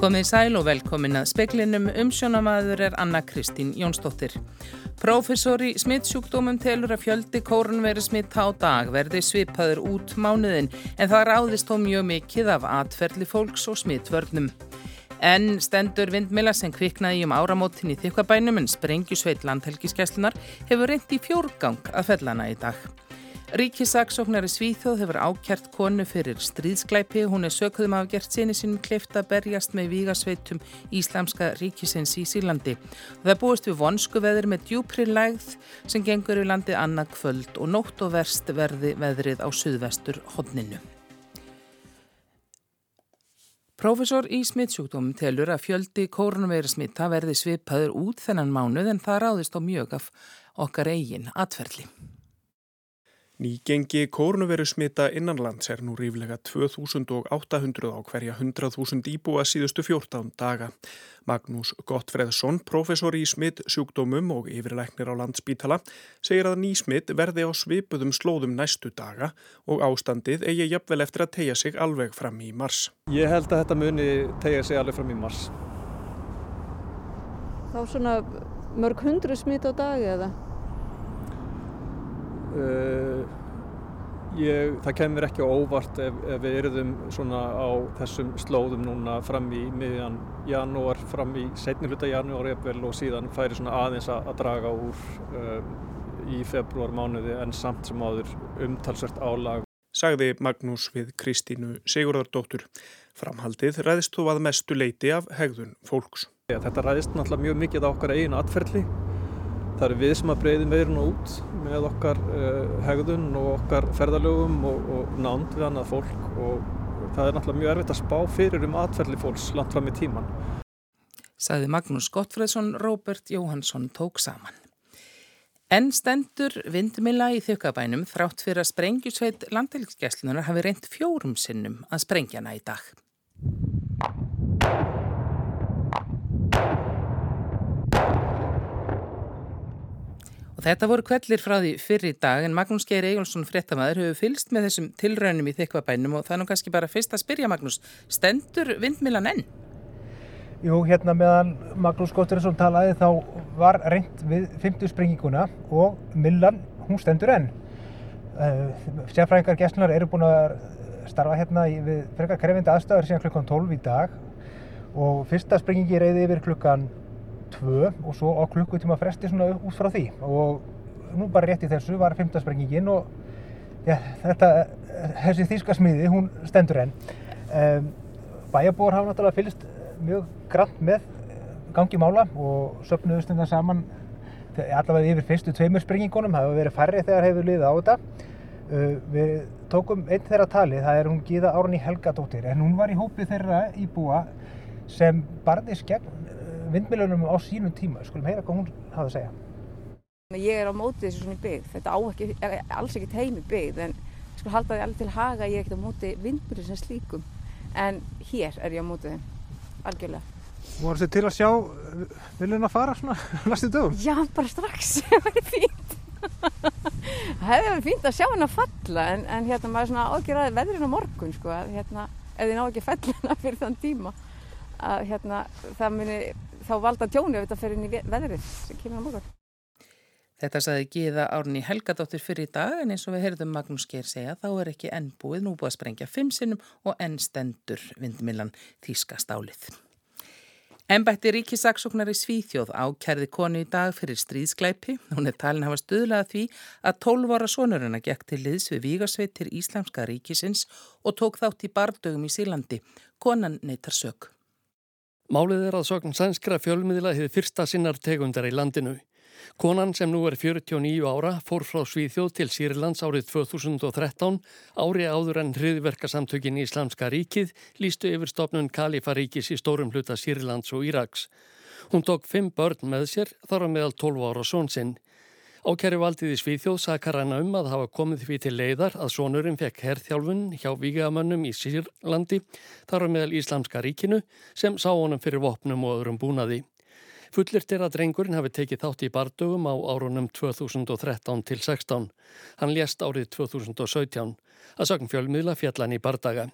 Komið sæl og velkomin að speklinum umsjónamaður er Anna Kristín Jónsdóttir. Professor í smittsjúkdómum telur að fjöldi kórnveri smitt á dag verði svipaður út mánuðin en það ráðist þó mjög mikið af atferðli fólks og smittvörnum. En stendur vindmila sem kviknaði um áramótin í þykkabænum en sprengjusveit landhelgiskeslunar hefur reynd í fjórgang að fellana í dag. Ríkisaksóknari Svíþjóð hefur ákjært konu fyrir stríðsklæpi. Hún er sökuðum af gert sinni sínum kleift að berjast með vígasveitum Íslamska ríkisins í Sílandi. Það búist við vonsku veður með djúpri lægð sem gengur í landi annað kvöld og nótt og verst verði veðrið á suðvestur hodninu. Profesor í smittsjúkdómum telur að fjöldi kórnveirasmitta verði svipaður út þennan mánuð en það ráðist á mjög af okkar eigin atferðli. Nýgengi kórnuveru smita innanlands er nú ríflega 2800 á hverja 100.000 íbúa síðustu 14 daga. Magnús Gottfreðsson, professor í smitt sjúkdómum og yfirleiknir á landsbítala, segir að nýsmitt verði á svipuðum slóðum næstu daga og ástandið eigi jafnvel eftir að tegja sig alveg fram í mars. Ég held að þetta muni tegja sig alveg fram í mars. Þá svona mörg hundru smitt á dag eða? Uh, ég, það kemur ekki á óvart ef, ef við eruðum svona á þessum slóðum núna fram í miðjan janúar, fram í setni hluta janúar efvel og síðan færi svona aðeins að, að draga úr um, í februar mánuði en samt sem áður umtalsvert álag. Sagði Magnús við Kristínu Sigurðardóttur. Framhaldið ræðist þú að mestu leiti af hegðun fólks. Þetta ræðist náttúrulega mjög mikið á okkar einu atferðli Það eru við sem að breyðum meirinn út með okkar uh, hegðun og okkar ferðalögum og, og nánd við annað fólk og það er náttúrulega mjög erfitt að spá fyrir um atferðli fólks langt fram í tíman. Saði Magnús Gottfredsson, Róbert Jóhansson tók saman. En stendur vindmila í þjökkabænum þrátt fyrir að sprengjusveit landhelgisgæslunar hafi reynd fjórum sinnum að sprengjana í dag. Og þetta voru kvellir frá því fyrir dag en Magnús Geir Egilson fréttamaður hefur fylst með þessum tilraunum í þykvabænum og það er nú kannski bara fyrst að spyrja Magnús, stendur vindmilan enn? Jú, hérna meðan Magnús Gotturinsson talaði þá var reynd við 50 springinguna og millan, hún stendur enn. Uh, Sérfræðingar gæslunar eru búin að starfa hérna við frekar krefindi aðstæður síðan klukkan 12 í dag og fyrsta springingi reyði yfir klukkan tvö og svo á klukkutíma fresti svona út frá því og nú bara rétt í þessu var fymtasprengingin og ja, þetta, þessi þýskasmiði, hún stendur enn. Um, Bæjarbúar hafa náttúrulega fylgst mjög grann með gangi mála og söpnuðu stundar saman allavega yfir fyrstu tveimur sprengingunum, hefur verið færri þegar hefur liðið á þetta. Uh, við tókum einn þeirra tali, það er hún Gíða Árni Helgadóttir, en hún var í hópi þeirra íbúa sem barðist gegn vindmilunum á sínum tíma. Skulum heyra hvað hún hafa að segja. Ég er á mótið þessu svona byggð. Þetta á ekki, alls ekkert heimi byggð en ég skulle halda því alveg til haga ég er ekkert á mótið vindmilun sem slíkum. En hér er ég á mótið þeim, algjörlega. Voru þið til að sjá viljun að fara svona næstu dögum? Já, bara strax. Það væri fínt. Það hefði verið fínt að sjá henn að falla en, en hérna maður svona ágjörði veðrin á morgun sko að hérna ef þið ná ekki fellina fyrir þann tíma að hérna það muni þá valda tjóni ef þetta fer inn í veðrið sem kemur á morgun. Þetta saði Gíða Árni Helgadóttir fyrir í dag en eins og við heyrðum Magnús Geir segja þá er ekki enn búið nú búið að sprengja fimm sinnum og enn stendur vindmillan Þískastálið. Embætti ríkisaksóknar í Svíþjóð ákærði konu í dag fyrir stríðsklæpi. Hún er talin hafa stuðlað því að 12 ára sonurina gekk til liðs við Vígarsveitir Íslamska ríkisins og tók þátt í bardögum í Sílandi. Konan neytar sök. Málið er að sögn sænskra fjölmiðla hefur fyrsta sinnar tegundar í landinu. Konan sem nú er 49 ára fór frá Svíþjóð til Sýrlands árið 2013 ári áður en hriðverkasamtökin í Íslamska ríkið lístu yfir stopnun Kalifaríkis í stórum hluta Sýrlands og Íraks. Hún tók fimm börn með sér þar á meðal 12 ára sónsinn. Ákæri valdið í Svíþjóð sakar hana um að hafa komið því til leiðar að sonurinn fekk herrþjálfun hjá vígamönnum í Sýrlandi þar á meðal Íslamska ríkinu sem sá honum fyrir vopnum og öðrum búnaði. Fullirt er að drengurinn hafi tekið þátt í bardögum á árunum 2013 til 16. Hann lést árið 2017 að sagn fjölmiðla fjallan í bardaga.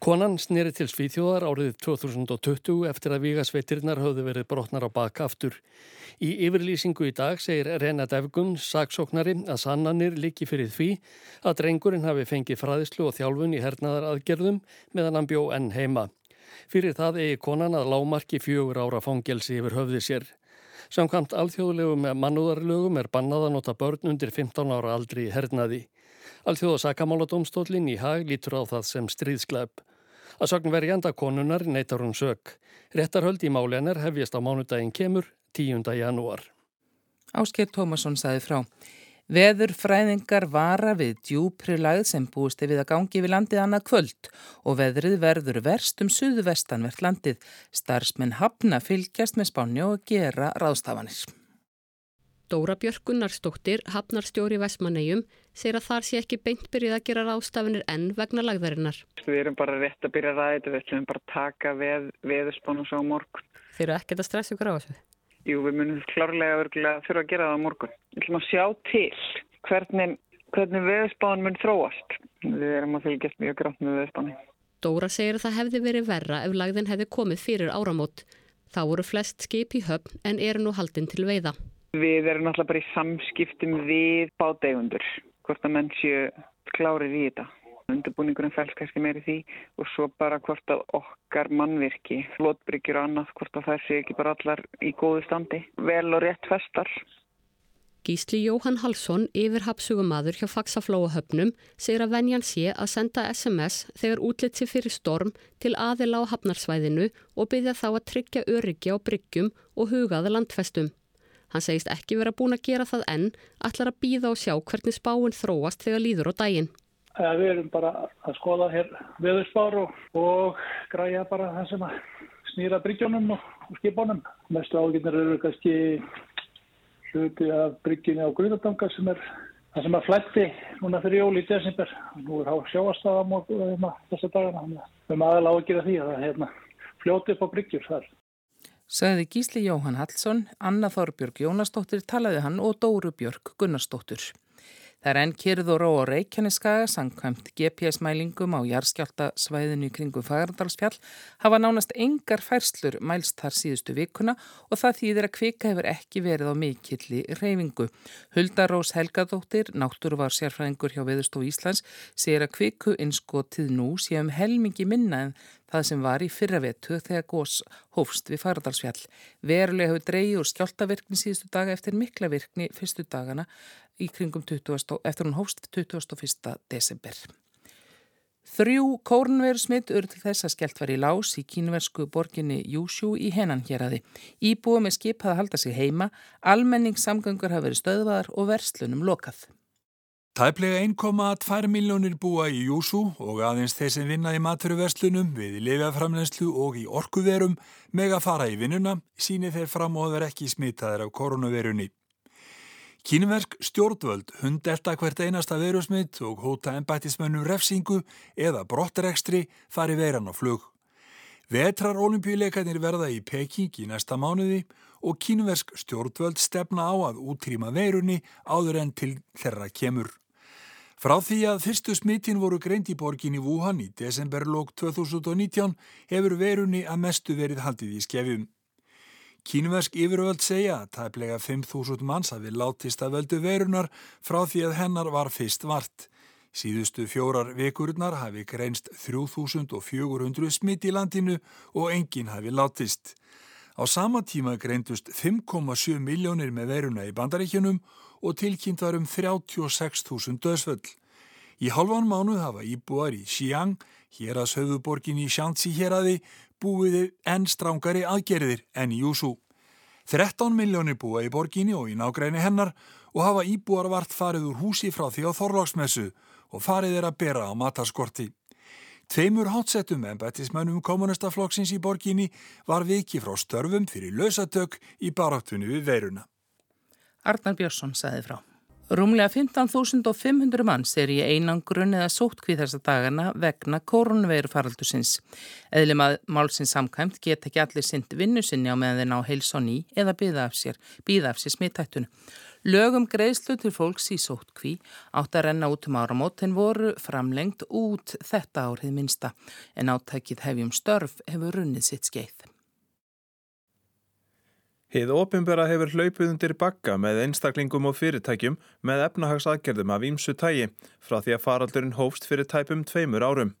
Konan sneri til Svíþjóðar árið 2020 eftir að vígasveitirnar höfðu verið brotnar á baka aftur. Í yfirlýsingu í dag segir Rena Devgun, saksóknari, að sannanir líki fyrir því að drengurinn hafi fengið fræðislu og þjálfun í hernaðar aðgerðum meðan hann bjó enn heima. Fyrir það eigi konan að lámarki fjögur ára fangelsi yfir höfði sér. Samkvæmt alþjóðlegum mannúðarlögum er bannað að nota börn undir 15 ára aldri í hernaði. Alþjóðasakamáladómstólinn í hag lítur á það sem stríðsklepp. Að sögn verjanda konunar neytar hún sög. Réttarhöld í málenar hefjast á mánudaginn kemur 10. janúar. Ásker Tómasson saði frá. Veður fræðingar vara við djúpri lagð sem búist við að gangi við landið annað kvöld og veðrið verður verst um suðvestanvert landið. Starsmenn hafna fylgjast með spáni og gera ráðstafanir. Dóra Björk Gunnarsdóttir, hafnarstjóri Vestmannegjum, segir að þar sé ekki beint byrjið að gera rástafinir enn vegna lagðarinnar. Við erum bara rétt að byrja ræða, við ætlum bara að taka veð, veðurspánu svo á morgun. Þeir eru ekkert að stressa ykkur á þessu? Jú, við munum klárlega örgulega þurfa að gera það á morgun. Við ætlum að sjá til hvernig, hvernig veðurspánu mun þróast. Við erum að fylgjast mjög grátt með veðurspánu. Dóra segir að það hefði verið verra ef lagðin hefði komið fyrir áramót. Þá voru flest skip í höfn en eru nú haldinn til veiða. Við erum náttúrulega bara í samskiptum við bátegundur, hvort að menn séu klárið í þetta. Undurbúningurinn fælst kannski meiri því og svo bara hvort að okkar mannvirki, flótbryggjur og annað, hvort að það sé ekki bara allar í góðu standi, vel og rétt festar. Gísli Jóhann Halsson, yfir hapsugumadur hjá Faxaflóahöfnum, segir að venjan sé að senda SMS þegar útlitt sér fyrir storm til aðila á hafnarsvæðinu og byggja þá að tryggja öryggi á bryggjum og hugaða landfestum. Hann segist ekki vera búin að gera það enn, allar að býða og sjá hvernig spáinn þróast þegar líður á daginn. Við erum bara að skoða hér veðurspár og, og græja bara það sem snýra bryggjónum og, og skipunum. Mestu áginnir eru kannski hluti af bryggjunni á Grunardanga sem er það sem að flætti núna fyrir jól í desember. Nú er há sjáastaða hérna þessa dagana. Við erum aðalega á að gera því að það hérna, fljóti upp á bryggjur þar. Saði Gísli Jóhann Hallsson, Anna Þorbjörg Jónasdóttir talaði hann og Dóru Björg Gunnarsdóttur. Það er enn kyrð og ró á Reykjaneskaga, sangkvæmt GPS-mælingum á jarðskjáltasvæðinu í kringum Fagardalsfjall, hafa nánast engar færslur mælst þar síðustu vikuna og það þýðir að kvika hefur ekki verið á mikilli reyfingu. Huldarós Helgadóttir, náttúruvar sérfræðingur hjá Veðurstof Íslands, segir að kviku innskotið nú sé um helmingi minna en það sem var í fyrravetu þegar gós hófst við Fagradalsfjall. Verulega hefur dreyið úr skjáltavirkni síðustu daga eftir mikla virkni fyrstu dagana í kringum 20, eftir hún hófst 21. desember. Þrjú kórnveru smitt urð til þess að skellt var í lás í kínversku borginni Júsjú í hennan hér aði. Íbúið með skip hafa haldað sig heima, almenningssamgöngur hafa verið stöðvaðar og verslunum lokað. Tæplega 1,2 miljónir búa í Júsú og aðeins þeir sem vinna í maturverslunum við lifjaframlenslu og í orkuverum meg að fara í vinnuna síni þeir fram og þeir ekki smitaðir af koronavirunni. Kínversk stjórnvöld hundelta hvert einasta verusmitt og hóta ennbættismönnum refsingu eða brottrekstri fari veiran á flug. Vetrar olimpíuleikarnir verða í Peking í næsta mánuði og kínversk stjórnvöld stefna á að útrýma veirunni áður en til þeirra kemur. Frá því að fyrstu smittin voru greint í borgin í Wuhan í desemberlók 2019 hefur verunni að mestu verið haldið í skefjum. Kínversk yfirvöld segja að tæplega 5.000 manns hafi látist að völdu verunar frá því að hennar var fyrst vart. Síðustu fjórar vekurnar hafi greinst 3.400 smitt í landinu og enginn hafi látist. Á sama tíma greindust 5,7 miljónir með veruna í bandaríkjunum og tilkynnt var um 36.000 döðsvöll. Í halvan mánu hafa íbúar í Xi'an, hér að söðuborgin í Shanxi hér aði, búiði enn strángari aðgerðir enn Júsú. 13 miljónir búa í borginni og í nágræni hennar og hafa íbúar vart farið úr húsi frá því á Þorlóksmessu og farið er að bera á mataskorti. Tveimur hátsettum embættismönnum kommunistaflokksins í borginni var viki frá störfum fyrir lausatök í baráttunni við veiruna. Arnar Björnsson sagði frá. Rúmlega 15.500 manns er í einangrun eða sótkvíð þessa dagana vegna koronaveiru faraldusins. Eðli málsins samkæmt get ekki allir synd vinnu sinni á meðan þeir ná heilsón í eða býða af sér, sér smittættun. Lögum greiðslu til fólks í sótkví átt að renna út um áramót en voru framlengt út þetta árið minsta en átækið hefjum störf hefur runnið sitt skeið. Hið ofinbera hefur hlaupið undir bakka með einstaklingum og fyrirtækjum með efnahagsaðgerðum af ímsu tægi frá því að faraldurinn hófst fyrir tæpum tveimur árum.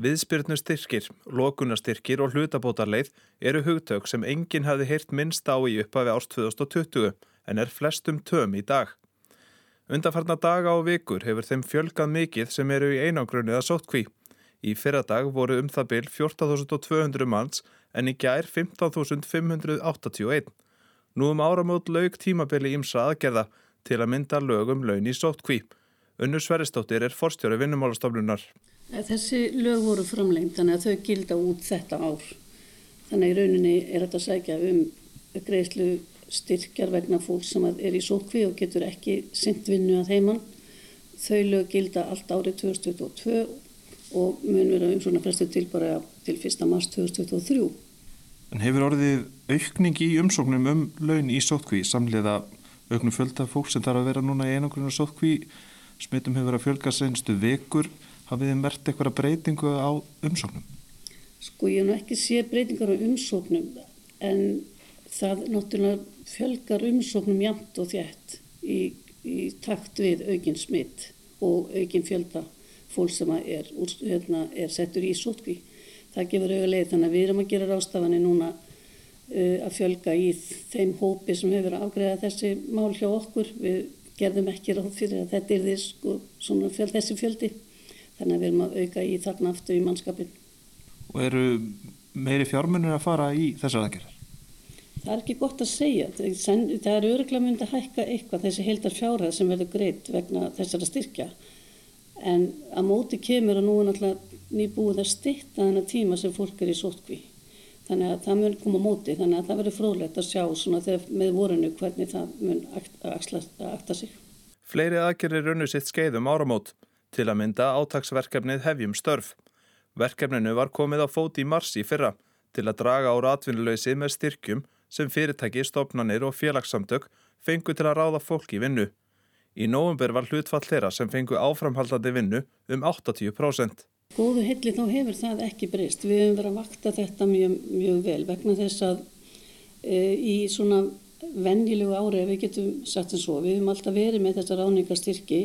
Viðspyrnustyrkir, lokunastyrkir og hlutabótarleið eru hugtök sem enginn hafi heyrt minnst á í upphafi ást 2020 en er flestum töm í dag. Undarfarna daga og vikur hefur þeim fjölgað mikið sem eru í einangrunniða sótkví. Í fyrradag voru um það byl 14.200 manns en í gær 15.581. Nú um áramót laug tímabili ímsa aðgerða til að mynda lögum laun í sótkví. Unnur Sveristóttir er forstjóri vinnumálastoflunar. Þessi lög voru framlengt þannig að þau gilda út þetta ár. Þannig í rauninni er þetta að segja um greiðslu styrkjar vegna fólk sem er í sótkví og getur ekki synd vinnu að heimann. Þau lög gilda allt árið 2022 og mun vera um svona flestu til bara til 1. mars 2023. En hefur orðið aukning í umsóknum um laun í sótkví samlega auknum fjölda fólk sem þarf að vera núna í einangrunna sótkví smittum hefur að fjölga senstu vekur. Hafið þið mert eitthvað breytingu á umsóknum? Sko ég hef ekki sé breytingar á umsóknum en það náttúrulega fjölgar umsóknum jæmt og þjætt í, í takt við aukinn smitt og aukinn fjölda fólk sem er, hérna, er settur í sótkví það gefur auðvitað leið þannig að við erum að gera rástafanir núna uh, að fjölga í þeim hópi sem hefur afgreðað þessi mál hjá okkur. Við gerðum ekki ráð fyrir að þetta er þess, sko, fjöld, þessi fjöldi. Þannig að við erum að auka í þarna aftur í mannskapin Og eru meiri fjármunir að fara í þessar aðgerðar? Það er ekki gott að segja. Það er öruglega myndi að hækka eitthvað þessi heldar fjárhæð sem verður greitt vegna þessara styrkja. En að móti kemur að nú er náttúrulega nýbúið að stitta þennan tíma sem fólk er í sótkví. Þannig að það mun koma móti, þannig að það verður fróðlegt að sjá þegar, með vorinu hvernig það mun að akta sig. Fleiri aðgerir runnu sitt skeiðum áramót til að mynda átagsverkefnið hefjum störf. Verkefninu var komið á fóti í mars í fyrra til að draga á ratvinnuleysi með styrkjum sem fyrirtæki, stofnanir og félagssamtök fengu til að ráða fólk í vinnu. Í nógumber var hlutfall þeirra sem fengu áframhaldandi vinnu um 80%. Góðu hilli þá hefur það ekki breyst. Við hefum verið að vakta þetta mjög, mjög vel vegna þess að e, í svona vennilegu ári, við getum sagt eins og, við hefum alltaf verið með þessa ráningarstyrki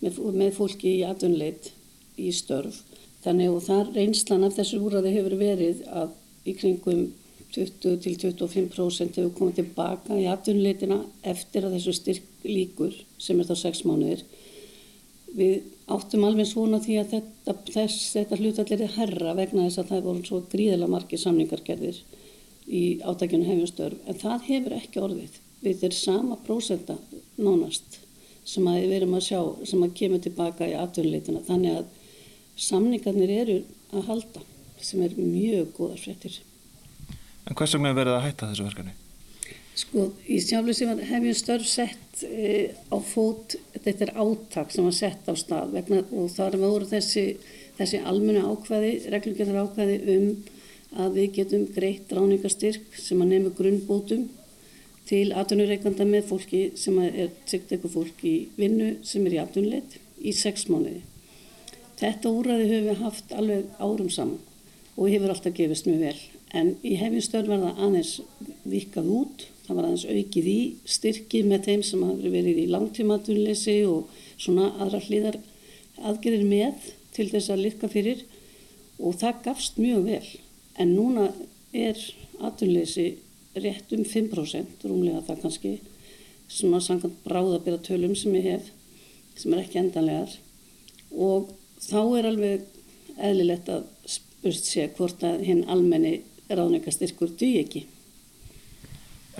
með, með fólki í atvinnleit í störf. Þannig og þar reynslan af þessu úrraði hefur verið að í kringum 20-25% hefur komið tilbaka í atvinnuleitina eftir að þessu styrk líkur sem er þá 6 mánuðir. Við áttum alveg svona því að þetta, þess, þetta hlutallir er herra vegna þess að það voru svo gríðilega margi samningargerðir í átakjunu hefjastörf en það hefur ekki orðið. Við erum sama prósenda nánast sem að við erum að sjá sem að kemur tilbaka í atvinnuleitina þannig að samningarnir eru að halda sem er mjög góðar fréttir. En hvers vegna verður það að hætta þessu verkefni? Sko, í sjálfleysi hefjum störf sett e, á fót, þetta er áttak sem var sett á stað vegna, og þar voru þessi, þessi almenna ákvæði, reglugjöndar ákvæði um að við getum greitt ráningastyrk sem að nefna grunnbótum til atvinnureikanda með fólki sem er sýkt eitthvað fólk í vinnu sem er í atvinnuleit í sex mánuði. Þetta úræði höfum við haft alveg árum saman og hefur alltaf gefist mjög vel en í hefjum störf var það aðeins vikað út það var aðeins aukið í styrki með þeim sem hafi verið í langtímatunleysi og svona aðra hlýðar aðgerir með til þess að lirka fyrir. Og það gafst mjög vel. En núna er atunleysi rétt um 5% rúmlega það kannski svona samkvæmt bráðabera tölum sem ég hef sem er ekki endanlegar. Og þá er alveg eðlilegt að spurt sé hvort að hinn almenni ráðnækastyrkur duð ekki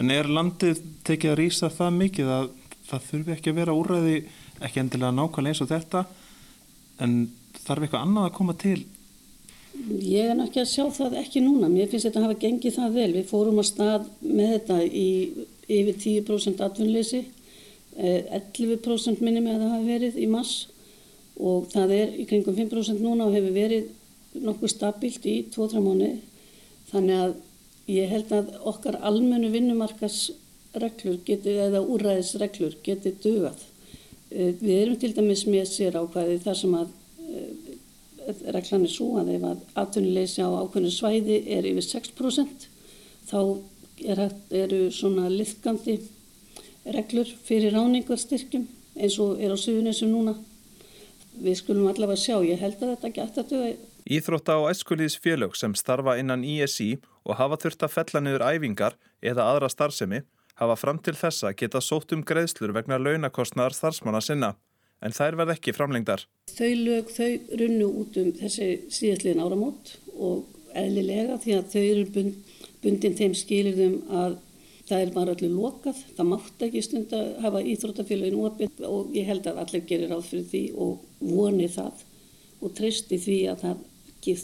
En er landið tekið að rýsa það mikið að það þurfi ekki að vera úræði ekki endilega nákvæmlega eins og þetta en þarf eitthvað annað að koma til? Ég er náttúrulega að sjá það ekki núna. Mér finnst þetta að hafa gengið það vel. Við fórum að stað með þetta í yfir 10% atvinnleysi 11% minni með að það hafi verið í mass og það er í kringum 5% núna og hefur verið nokkuð stabilt í 2-3 mánu þannig að ég held að okkar almennu vinnumarkasreglur geti, eða úræðisreglur geti dögað. Eh, við erum til dæmis með sér ákvæði þar sem að eh, reglan er svo að ef að atvinnuleysi á ákveðinu svæði er yfir 6% þá er, eru svona liðgandi reglur fyrir ráningarstyrkjum eins og er á suðunisum núna. Við skulum allavega sjá, ég held að þetta gæti að döga. Íþrótta og æskulíðs félög sem starfa innan ISI og hafa þurft að fella niður æfingar eða aðra starfsemi hafa fram til þessa geta sótt um greiðslur vegna launakostnaðar starfsmanna sinna, en þær verð ekki framlengdar. Þau lög, þau runnu út um þessi síðastliðin áramót og eðlilega því að þau eru bundin þeim skilirðum að Það er bara allir lokað, það mátt ekki stund að hafa íþróttafélagin opið og ég held að allir gerir ráð fyrir því og voni það og treysti því að það,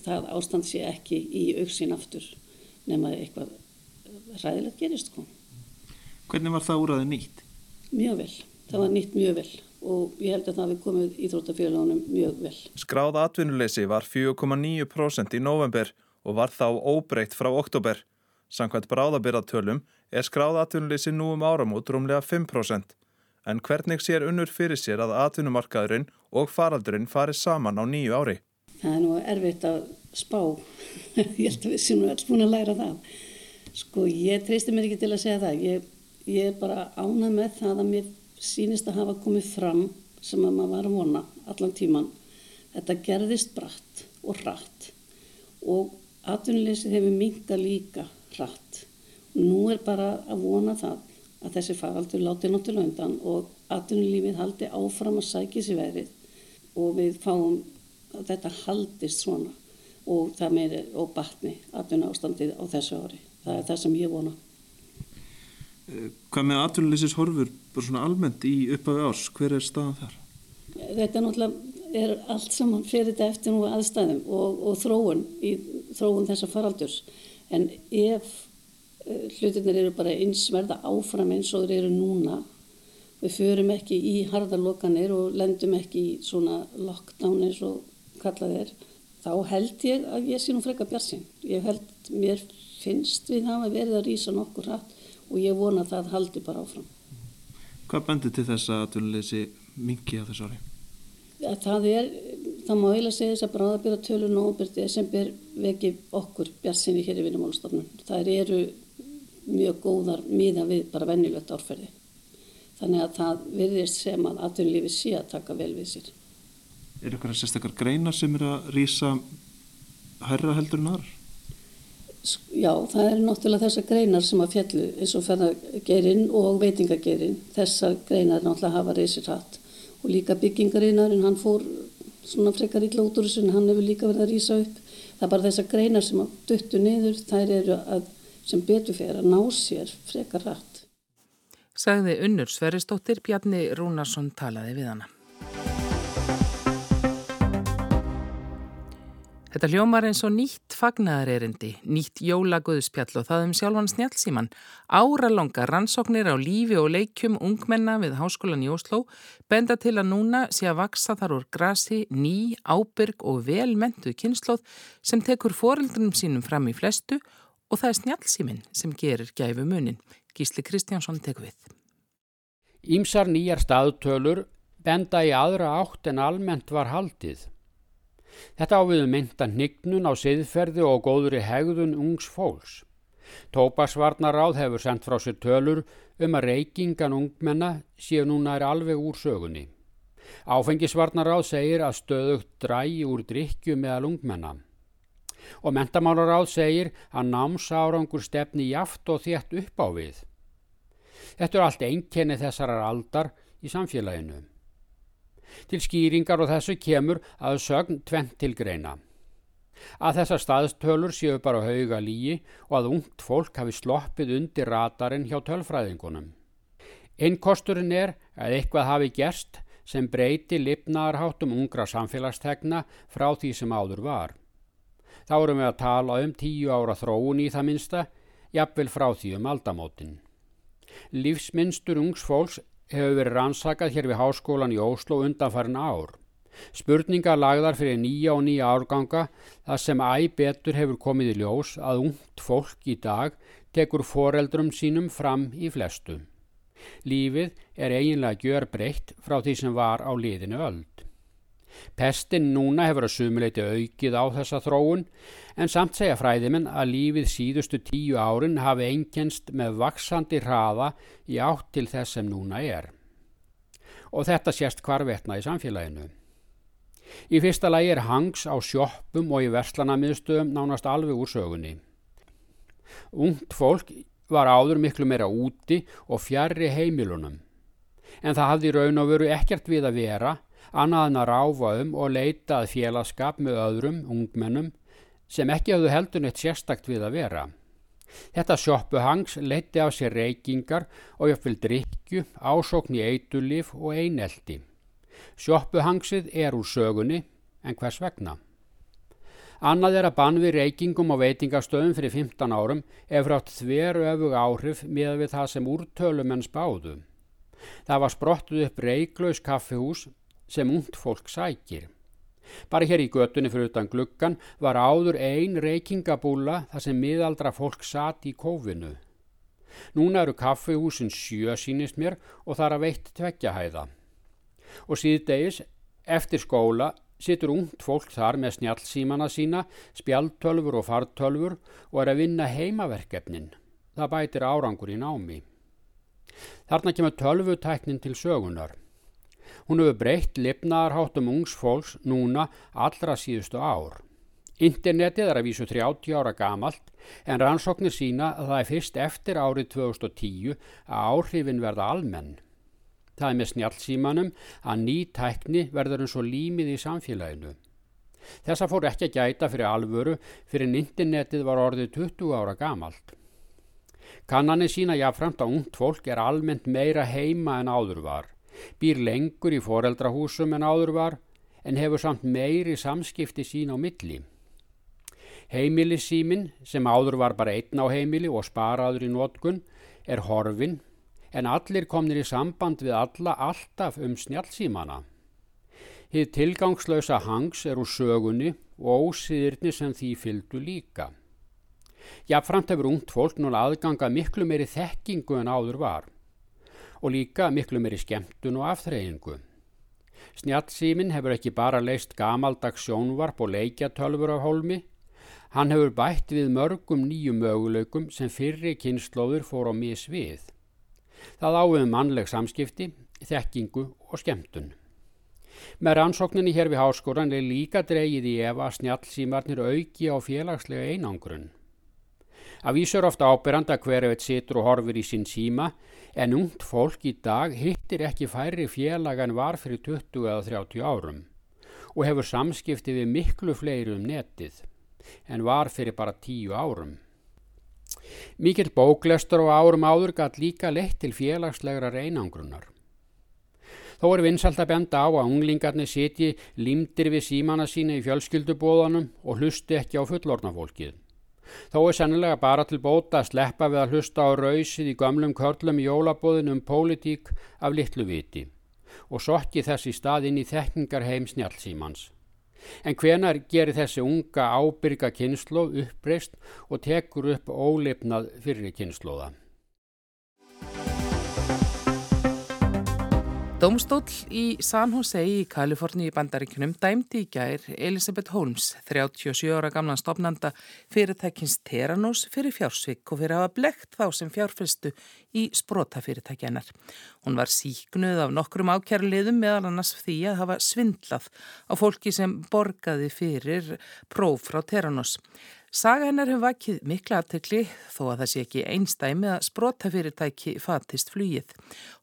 það ástand sé ekki í auksin aftur nema eitthvað ræðilegt gerist kom. Hvernig var það úr aðeins nýtt? Mjög vel, það var nýtt mjög vel og ég held að það við komið íþróttafélagunum mjög vel. Skráð atvinnuleysi var 4,9% í november og var þá óbreytt frá oktober. Sankvæmt bráðabyrðatölum er skráð atvinnuleysi nú um áramót rúmlega 5%. En hvernig sér unnur fyrir sér að atvinnumarkaðurinn og faraldurinn fari saman á nýju ári? Það er nú erfitt að spá. ég held að við séum alls búin að læra það. Sko ég treysti mér ekki til að segja það. Ég, ég er bara ánað með það að mér sínist að hafa komið fram sem að maður var að vona allan tíman. Þetta gerðist bratt og hratt og atvinnuleysið hefur minga líka hratt. Nú er bara að vona það að þessi faraldur láti náttúrulega undan og atvinnulífið haldi áfram að sækja sér verið og við fáum að þetta haldist svona og það meiri og batni atvinna ástandið á þessu ári. Það er það sem ég vona. Eh, hvað með atvinnulísis horfur bara svona almennt í upphafi árs? Hver er staðan þar? Þetta er náttúrulega er allt saman fyrir þetta eftir nú aðstæðum og, og þróun í þróun þessa faraldurs en ef uh, hlutinir eru bara einsverða áfram eins og þeir eru núna við förum ekki í harðarlokanir og lendum ekki í svona lockdown eins og kallað er þá held ég að ég sé nú freka björnsinn ég held mér finnst við hafa verið að rýsa nokkur hratt og ég vona að það haldi bara áfram Hvað bendur til þess að þú leysi mingi á þessu ári? Ja, það er það má eiginlega segja þess að bráðabýra tölur nógubyrti sem ber veki okkur bjartsinni hér í vinnumálstofnun. Það eru mjög góðar miða við bara vennilegt árferði. Þannig að það virðist sem að atvinnulífi sé að taka vel við sér. Er ykkur að sérstakar greinar sem er að rýsa herra heldur en aðrar? Já, það er náttúrulega þessar greinar sem að fjallu eins og ferðagerinn og veitingagerinn. Þessar greinar náttúrulega hafa reysir hatt og líka byggingarinnar en hann fór svona frekar illa út úr þessu en hann hefur líka verið að rýsa upp. Það er bara þessar greinar sem að duttu niður, þær eru að, sem betur fyrir að ná sér frekar rætt. Sagði unnur Sveristóttir Bjarni Rúnarsson talaði við hana. Þetta hljómar eins og nýtt fagnaðarerindi, nýtt jólaguðspjall og það um sjálfan snjálfsíman. Áralonga rannsóknir á lífi og leikjum ungmenna við Háskólan í Ósló benda til að núna sé að vaksa þar úr grasi ný, ábyrg og velmentuð kynnslóð sem tekur foreldrunum sínum fram í flestu og það er snjálfsímin sem gerir gæfu munin. Gísli Kristjánsson tekur við. Ímsar nýjar staðtölur benda í aðra átt en almennt var haldið. Þetta áviðu mynda hnignun á siðferði og góðri hegðun ungs fólks. Tópasvarnaráð hefur sendt frá sér tölur um að reykingan ungmenna séu núna er alveg úr sögunni. Áfengisvarnaráð segir að stöðugt drægi úr drikju meðal ungmenna. Og mentamálaráð segir að námsárangur stefni jaft og þétt upp á við. Þetta er allt einkenni þessarar aldar í samfélaginu. Til skýringar og þessu kemur að sögn tvent til greina. Að þessar staðstölur séu bara hauga lígi og að ungt fólk hafi sloppið undir ratarinn hjá tölfræðingunum. Innkosturinn er að eitthvað hafi gerst sem breyti lipnaðarháttum ungra samfélagstegna frá því sem áður var. Þá erum við að tala um tíu ára þróun í það minsta, jafnvel frá því um aldamótin. Lífsmynstur ungs fólks hefur verið rannsakað hér við háskólan í Óslo undanfærin ár. Spurningar lagðar fyrir nýja og nýja árganga þar sem æg betur hefur komið í ljós að ungt fólk í dag tekur foreldrum sínum fram í flestu. Lífið er eiginlega gjör breytt frá því sem var á liðinu öld. Pestin núna hefur að sumuleiti aukið á þessa þróun en samt segja fræðiminn að lífið síðustu tíu árin hafi einkennst með vaksandi hraða í átt til þess sem núna er. Og þetta sést hvarvetna í samfélaginu. Í fyrsta lagi er hangs á sjoppum og í verslanamiðstöðum nánast alveg úr sögunni. Ungt fólk var áður miklu meira úti og fjarrri heimilunum. En það hafði raun og veru ekkert við að vera, annað en að ráfa um og leita að félagskap með öðrum ungmennum sem ekki hafðu heldur neitt sérstakt við að vera. Þetta sjoppuhangs leiti á sér reykingar og jöfnvel drikju, ásókn í eitulif og eineldi. Sjoppuhangsið er úr sögunni, en hvers vegna? Annað er að bann við reykingum og veitingastöðum fyrir 15 árum ef frátt þveru öfug áhrif með við það sem úrtölumenn spáðu. Það var sprottuð upp reyklaus kaffihús sem ungt fólk sækir. Bara hér í götunni fyrir utan gluggan var áður ein reykingabúla þar sem miðaldra fólk satt í kófinu. Núna eru kaffihúsin sjö sínist mér og það er að veitt tveggjahæða. Og síðdegis, eftir skóla, Sittur ungt fólk þar með snjálfsímana sína, spjaltölfur og fartölfur og er að vinna heimaverkefnin. Það bætir árangur í námi. Þarna kemur tölvutæknin til sögunar. Hún hefur breytt lifnaðarháttum ungs fólks núna allra síðustu ár. Internetið er að vísu 30 ára gamalt en rannsóknir sína að það er fyrst eftir árið 2010 að áhrifin verða almenn. Það er með snjálfsímanum að ný tækni verður eins og límið í samfélaginu. Þessa fór ekki að gæta fyrir alvöru fyrir internetið var orðið 20 ára gamalt. Kannanir sína jáfnframt að ungt fólk er almennt meira heima en áður var, býr lengur í foreldrahúsum en áður var, en hefur samt meiri samskipti sín á milli. Heimilissímin, sem áður var bara einn á heimili og sparaður í nótkun, er horfin en allir komnir í samband við alla alltaf um snjálfsímana. Hið tilgangslösa hangs er úr sögunni og ósýðirni sem því fylgdu líka. Jáfnframt hefur ungt fólk núna aðganga miklu meiri þekkingu en áður var og líka miklu meiri skemmtun og afþreyingu. Snjálfsímin hefur ekki bara leist gamaldags sjónvarp og leikjatölfur af hólmi, hann hefur bætt við mörgum nýjum möguleikum sem fyrri kynnslóður fór á misvið. Það áum mannleg samskipti, þekkingu og skemmtun. Með rannsókninni hér við háskóran er líka dreyið í ef að snjálfsímarnir auki á félagslega einangrun. Að vísur ofta ábyrranda hverju eitt situr og horfir í sín síma en ungt fólk í dag hittir ekki færri félag en var fyrir 20 eða 30 árum og hefur samskipti við miklu fleiri um netið en var fyrir bara 10 árum. Mikill bóklestur og árum áður gæt líka leitt til félagslegra reynangrunar. Þó er vinsalt að benda á að unglingarnir sitji limdir við símana sína í fjölskyldubóðanum og hlusti ekki á fullornafólkið. Þó er sennilega bara til bóta að sleppa við að hlusta á rausið í gamlum körlum jólabóðin um pólitík af litlu viti og sokki þess í stað inn í þekkingarheim snjálfsímans. En hvenar gerir þessi unga ábyrga kynslu uppreist og tekur upp ólipnað fyrir kynsluða? Dómstól í San Jose í Kaliforni í bandaríkunum dæmdi í gær Elisabeth Holmes, 37 ára gamlan stopnanda fyrirtækins Teranos fyrir fjársvík og fyrir að hafa blekt þá sem fjárfyrstu í sprótafyrirtækjanar. Hún var síknuð af nokkrum ákjærliðum meðal annars því að hafa svindlað á fólki sem borgaði fyrir próf frá Teranos. Saga hennar hefur vakið mikla aðtekli þó að það sé ekki einstæmi að sprótafyrirtæki fatist flýið.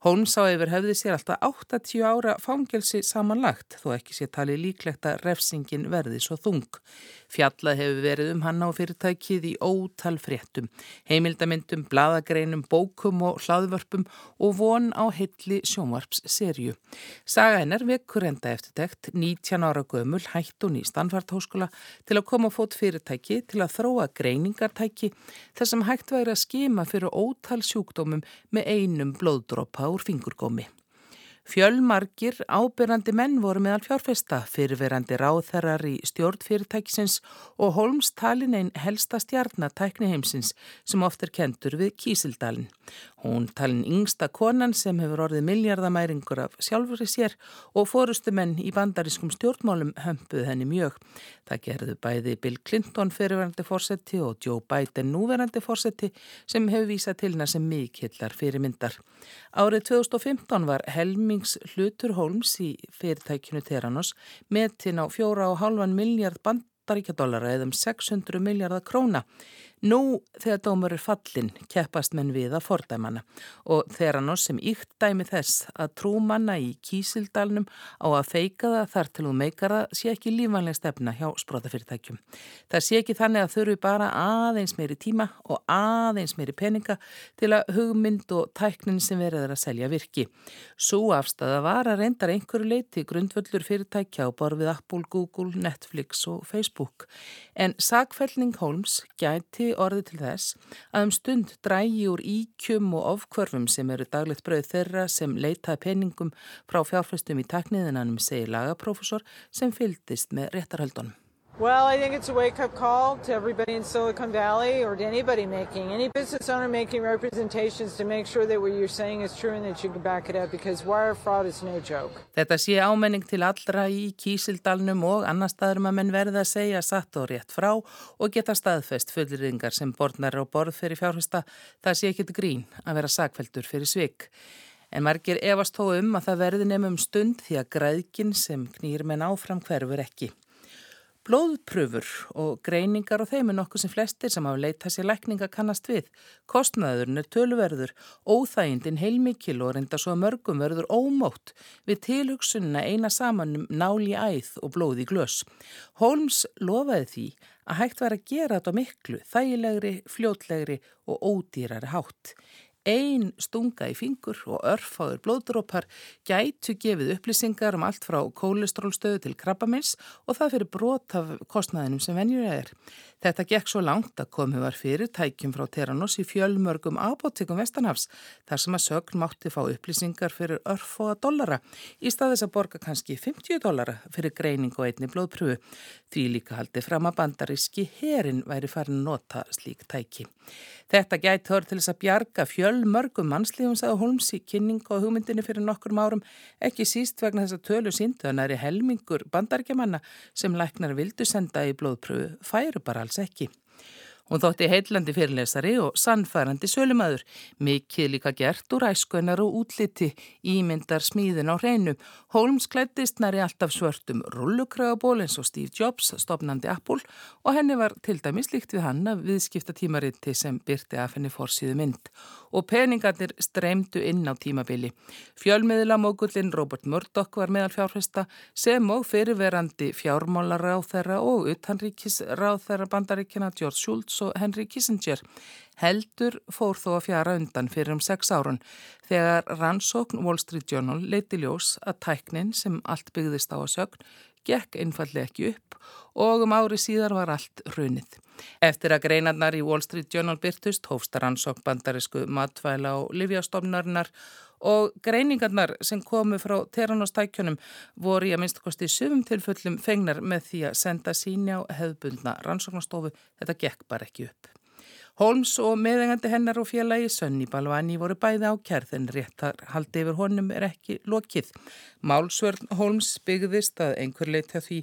Holmes á yfir höfði sér alltaf 80 ára fangelsi samanlagt þó ekki sé tali líklegt að refsingin verði svo þung. Fjallað hefur verið um hann á fyrirtækið í ótal fréttum, heimildamindum, bladagreinum, bókum og hlaðvörpum og von á heilli sjónvarpsserju. Saga hennar vekur enda eftir dekt 19 ára gömul hættun í Stanford Háskóla til að koma fót fyrirtæki til að þróa greiningartæki þar sem hægt væri að skima fyrir ótal sjúkdómum með einum blóðdrópa úr fingurgómi. Fjölmarkir ábyrrandi menn voru meðal fjárfesta, fyrirverandi ráþerrar í stjórnfyrirtækisins og Holmes talin einn helsta stjarnatækni heimsins sem oft er kentur við Kísildalinn. Hún talin yngsta konan sem hefur orðið miljardamæringur af sjálfur í sér og fórustu menn í bandarískum stjórnmálum hömpuð henni mjög. Það gerðu bæði Bill Clinton fyrirverandi fórseti og Joe Biden núverandi fórseti sem hefur vísað til hennar sem mikillar fyrirmyndar. Árið 2015 var helmings hlutur Holmes í fyrirtækinu Teranos metin á 4,5 miljard bandaríkjadólara eða um 600 miljardar króna. Nú þegar dómur er fallin keppast menn við að fordæmana og hann oss sem ykt dæmi þess að trúmanna í kísildalnum á að feika það þar til hún meikar það sé ekki lífanlega stefna hjá sprótafyrirtækjum. Það sé ekki þannig að þurfi bara aðeins meiri tíma og aðeins meiri peninga til að hugmynd og tæknin sem verður að selja virki. Svo afstæða var að reyndar einhverju leiti grundvöldur fyrirtækja á borfið Apple, Google, Netflix og Facebook. En sagfællning Holmes gæti orði til þess að um stund drægi úr íkjum og ofkvörfum sem eru daglegt brauð þeirra sem leitaði peningum frá fjárfæstum í takniðinanum, segir lagaprófessor sem fyldist með réttarhaldunum. Well, I think it's a wake-up call to everybody in Silicon Valley or to anybody making, any business owner making representations to make sure that what you're saying is true and that you can back it up because wire fraud is no joke. Þetta sé ámenning til allra í Kísildalnum og annar staðurum að menn verða að segja satt og rétt frá og geta staðfest fullringar sem borðnar og borð fyrir fjárhesta. Það sé ekkit grín að vera sakveldur fyrir svik. En margir efast þó um að það verði nefnum stund því að græðkin sem knýr menn áfram hverfur ekki. Blóðpröfur og greiningar á þeim er nokkuð sem flestir sem hafa leitað sér lækninga kannast við. Kostnaðurinn er tölverður, óþægindin heilmikil og reynda svo að mörgum verður ómótt við tilhugsunna eina samanum náli æð og blóði glös. Holmes lofaði því að hægt var að gera þetta miklu, þægilegri, fljótlegri og ódýrari hátt. Einn stunga í fingur og örfáður blóðdrópar gætu gefið upplýsingar um allt frá kólestrólstöðu til krabbamins og það fyrir brot af kostnæðinum sem venjur er. Þetta gekk svo langt að komið var fyrir tækjum frá Teranos í fjölmörgum ábóttikum Vestanhafs þar sem að sögn mátti fá upplýsingar fyrir örfóða dollara í staðis að borga kannski 50 dollara fyrir greining og einni blóðpröfu. Því líka haldi fram að bandaríski herin væri farin að nota slík tæki. Þetta gæti þór til þess að bjarga fjölmörgum mannslífum sagði Holmes í kynning og hugmyndinni fyrir nokkur árum ekki síst vegna þess að tölu síndu að næri helmingur bandaríkjamanna sem læknar vildu senda í blóðpröfu færu bara alls ekki. Hún þótti heillandi fyrirlesari og sannfærandi sölumæður, mikið líka gert úr æskunar og útliti, ímyndar smíðin á hreinu. Holmes klættist næri alltaf svörtum rullukrögaból eins og Steve Jobs, stopnandi Apple, og henni var til dæmis líkt við hann að viðskipta tímariti sem byrti af henni fórsíðu mynd. Og peningarnir streymdu inn á tímabili. Fjölmiðla mógullin Robert Murdoch var meðal fjárfesta sem og fyrirverandi fjármálaráð þeirra og utanríkisráð þeirra bandaríkina George Schultz og Henry Kissinger heldur fór þó að fjara undan fyrir um sex árun þegar rannsókn Wall Street Journal leiti ljós að tæknin sem allt byggðist á að sögn gekk einfallega ekki upp og um ári síðar var allt hrunið. Eftir að greinarnar í Wall Street Journal byrtust hófsta rannsókn bandarisku matvæla og livjastofnarinnar og greiningarnar sem komu frá teranostækjunum voru í að minnstakosti sumum tilföllum fengnar með því að senda síni á hefðbundna rannsóknastofu. Þetta gekk bara ekki upp. Holmes og meðengandi hennar og félagi Sönni Balvani voru bæði á kærð en réttar haldi yfir honum er ekki lokið. Málsvörn Holmes byggðist að einhver leita því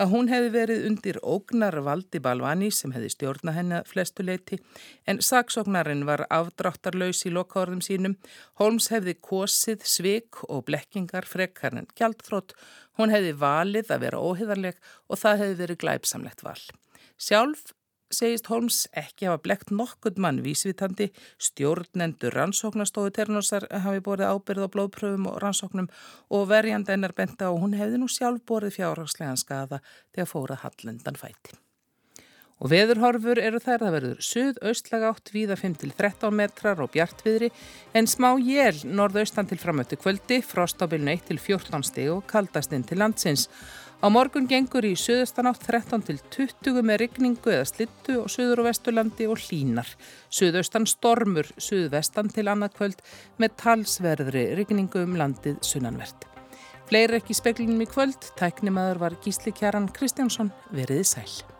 að hún hefði verið undir ógnar valdi Balvani sem hefði stjórna henni flestu leiti en saksóknarinn var afdráttarlaus í lokaorðum sínum. Holmes hefði kosið svik og blekkingar frekar en gjaldþrótt. Hún hefði valið að vera óheðarleg og það hefði verið glæpsamlegt val. Sjálf segist Holmes ekki hafa blekt nokkund mann vísvitandi, stjórnendur rannsóknastofu Ternosar hafi borðið ábyrð á blóðpröfum og rannsóknum og verjand ennar benda og hún hefði nú sjálf borðið fjárhagslegan skada þegar fórað hallendan fæti. Og veðurhorfur eru þær að verður suð-austlag átt víða 5-13 metrar og bjartviðri en smá jél norðaustan til framöttu kvöldi, frost á bylnu 1-14 steg og kaldastinn til landsins. Á morgun gengur í söðustanátt 13 til 20 með rigningu eða slittu og söður og vesturlandi og hlínar. Söðaustan stormur, söðvestan til annað kvöld með talsverðri rigningu um landið sunnanvert. Fleiri ekki speklinum í kvöld, tæknimaður var Gísli Kjaran Kristjánsson, veriði sæl.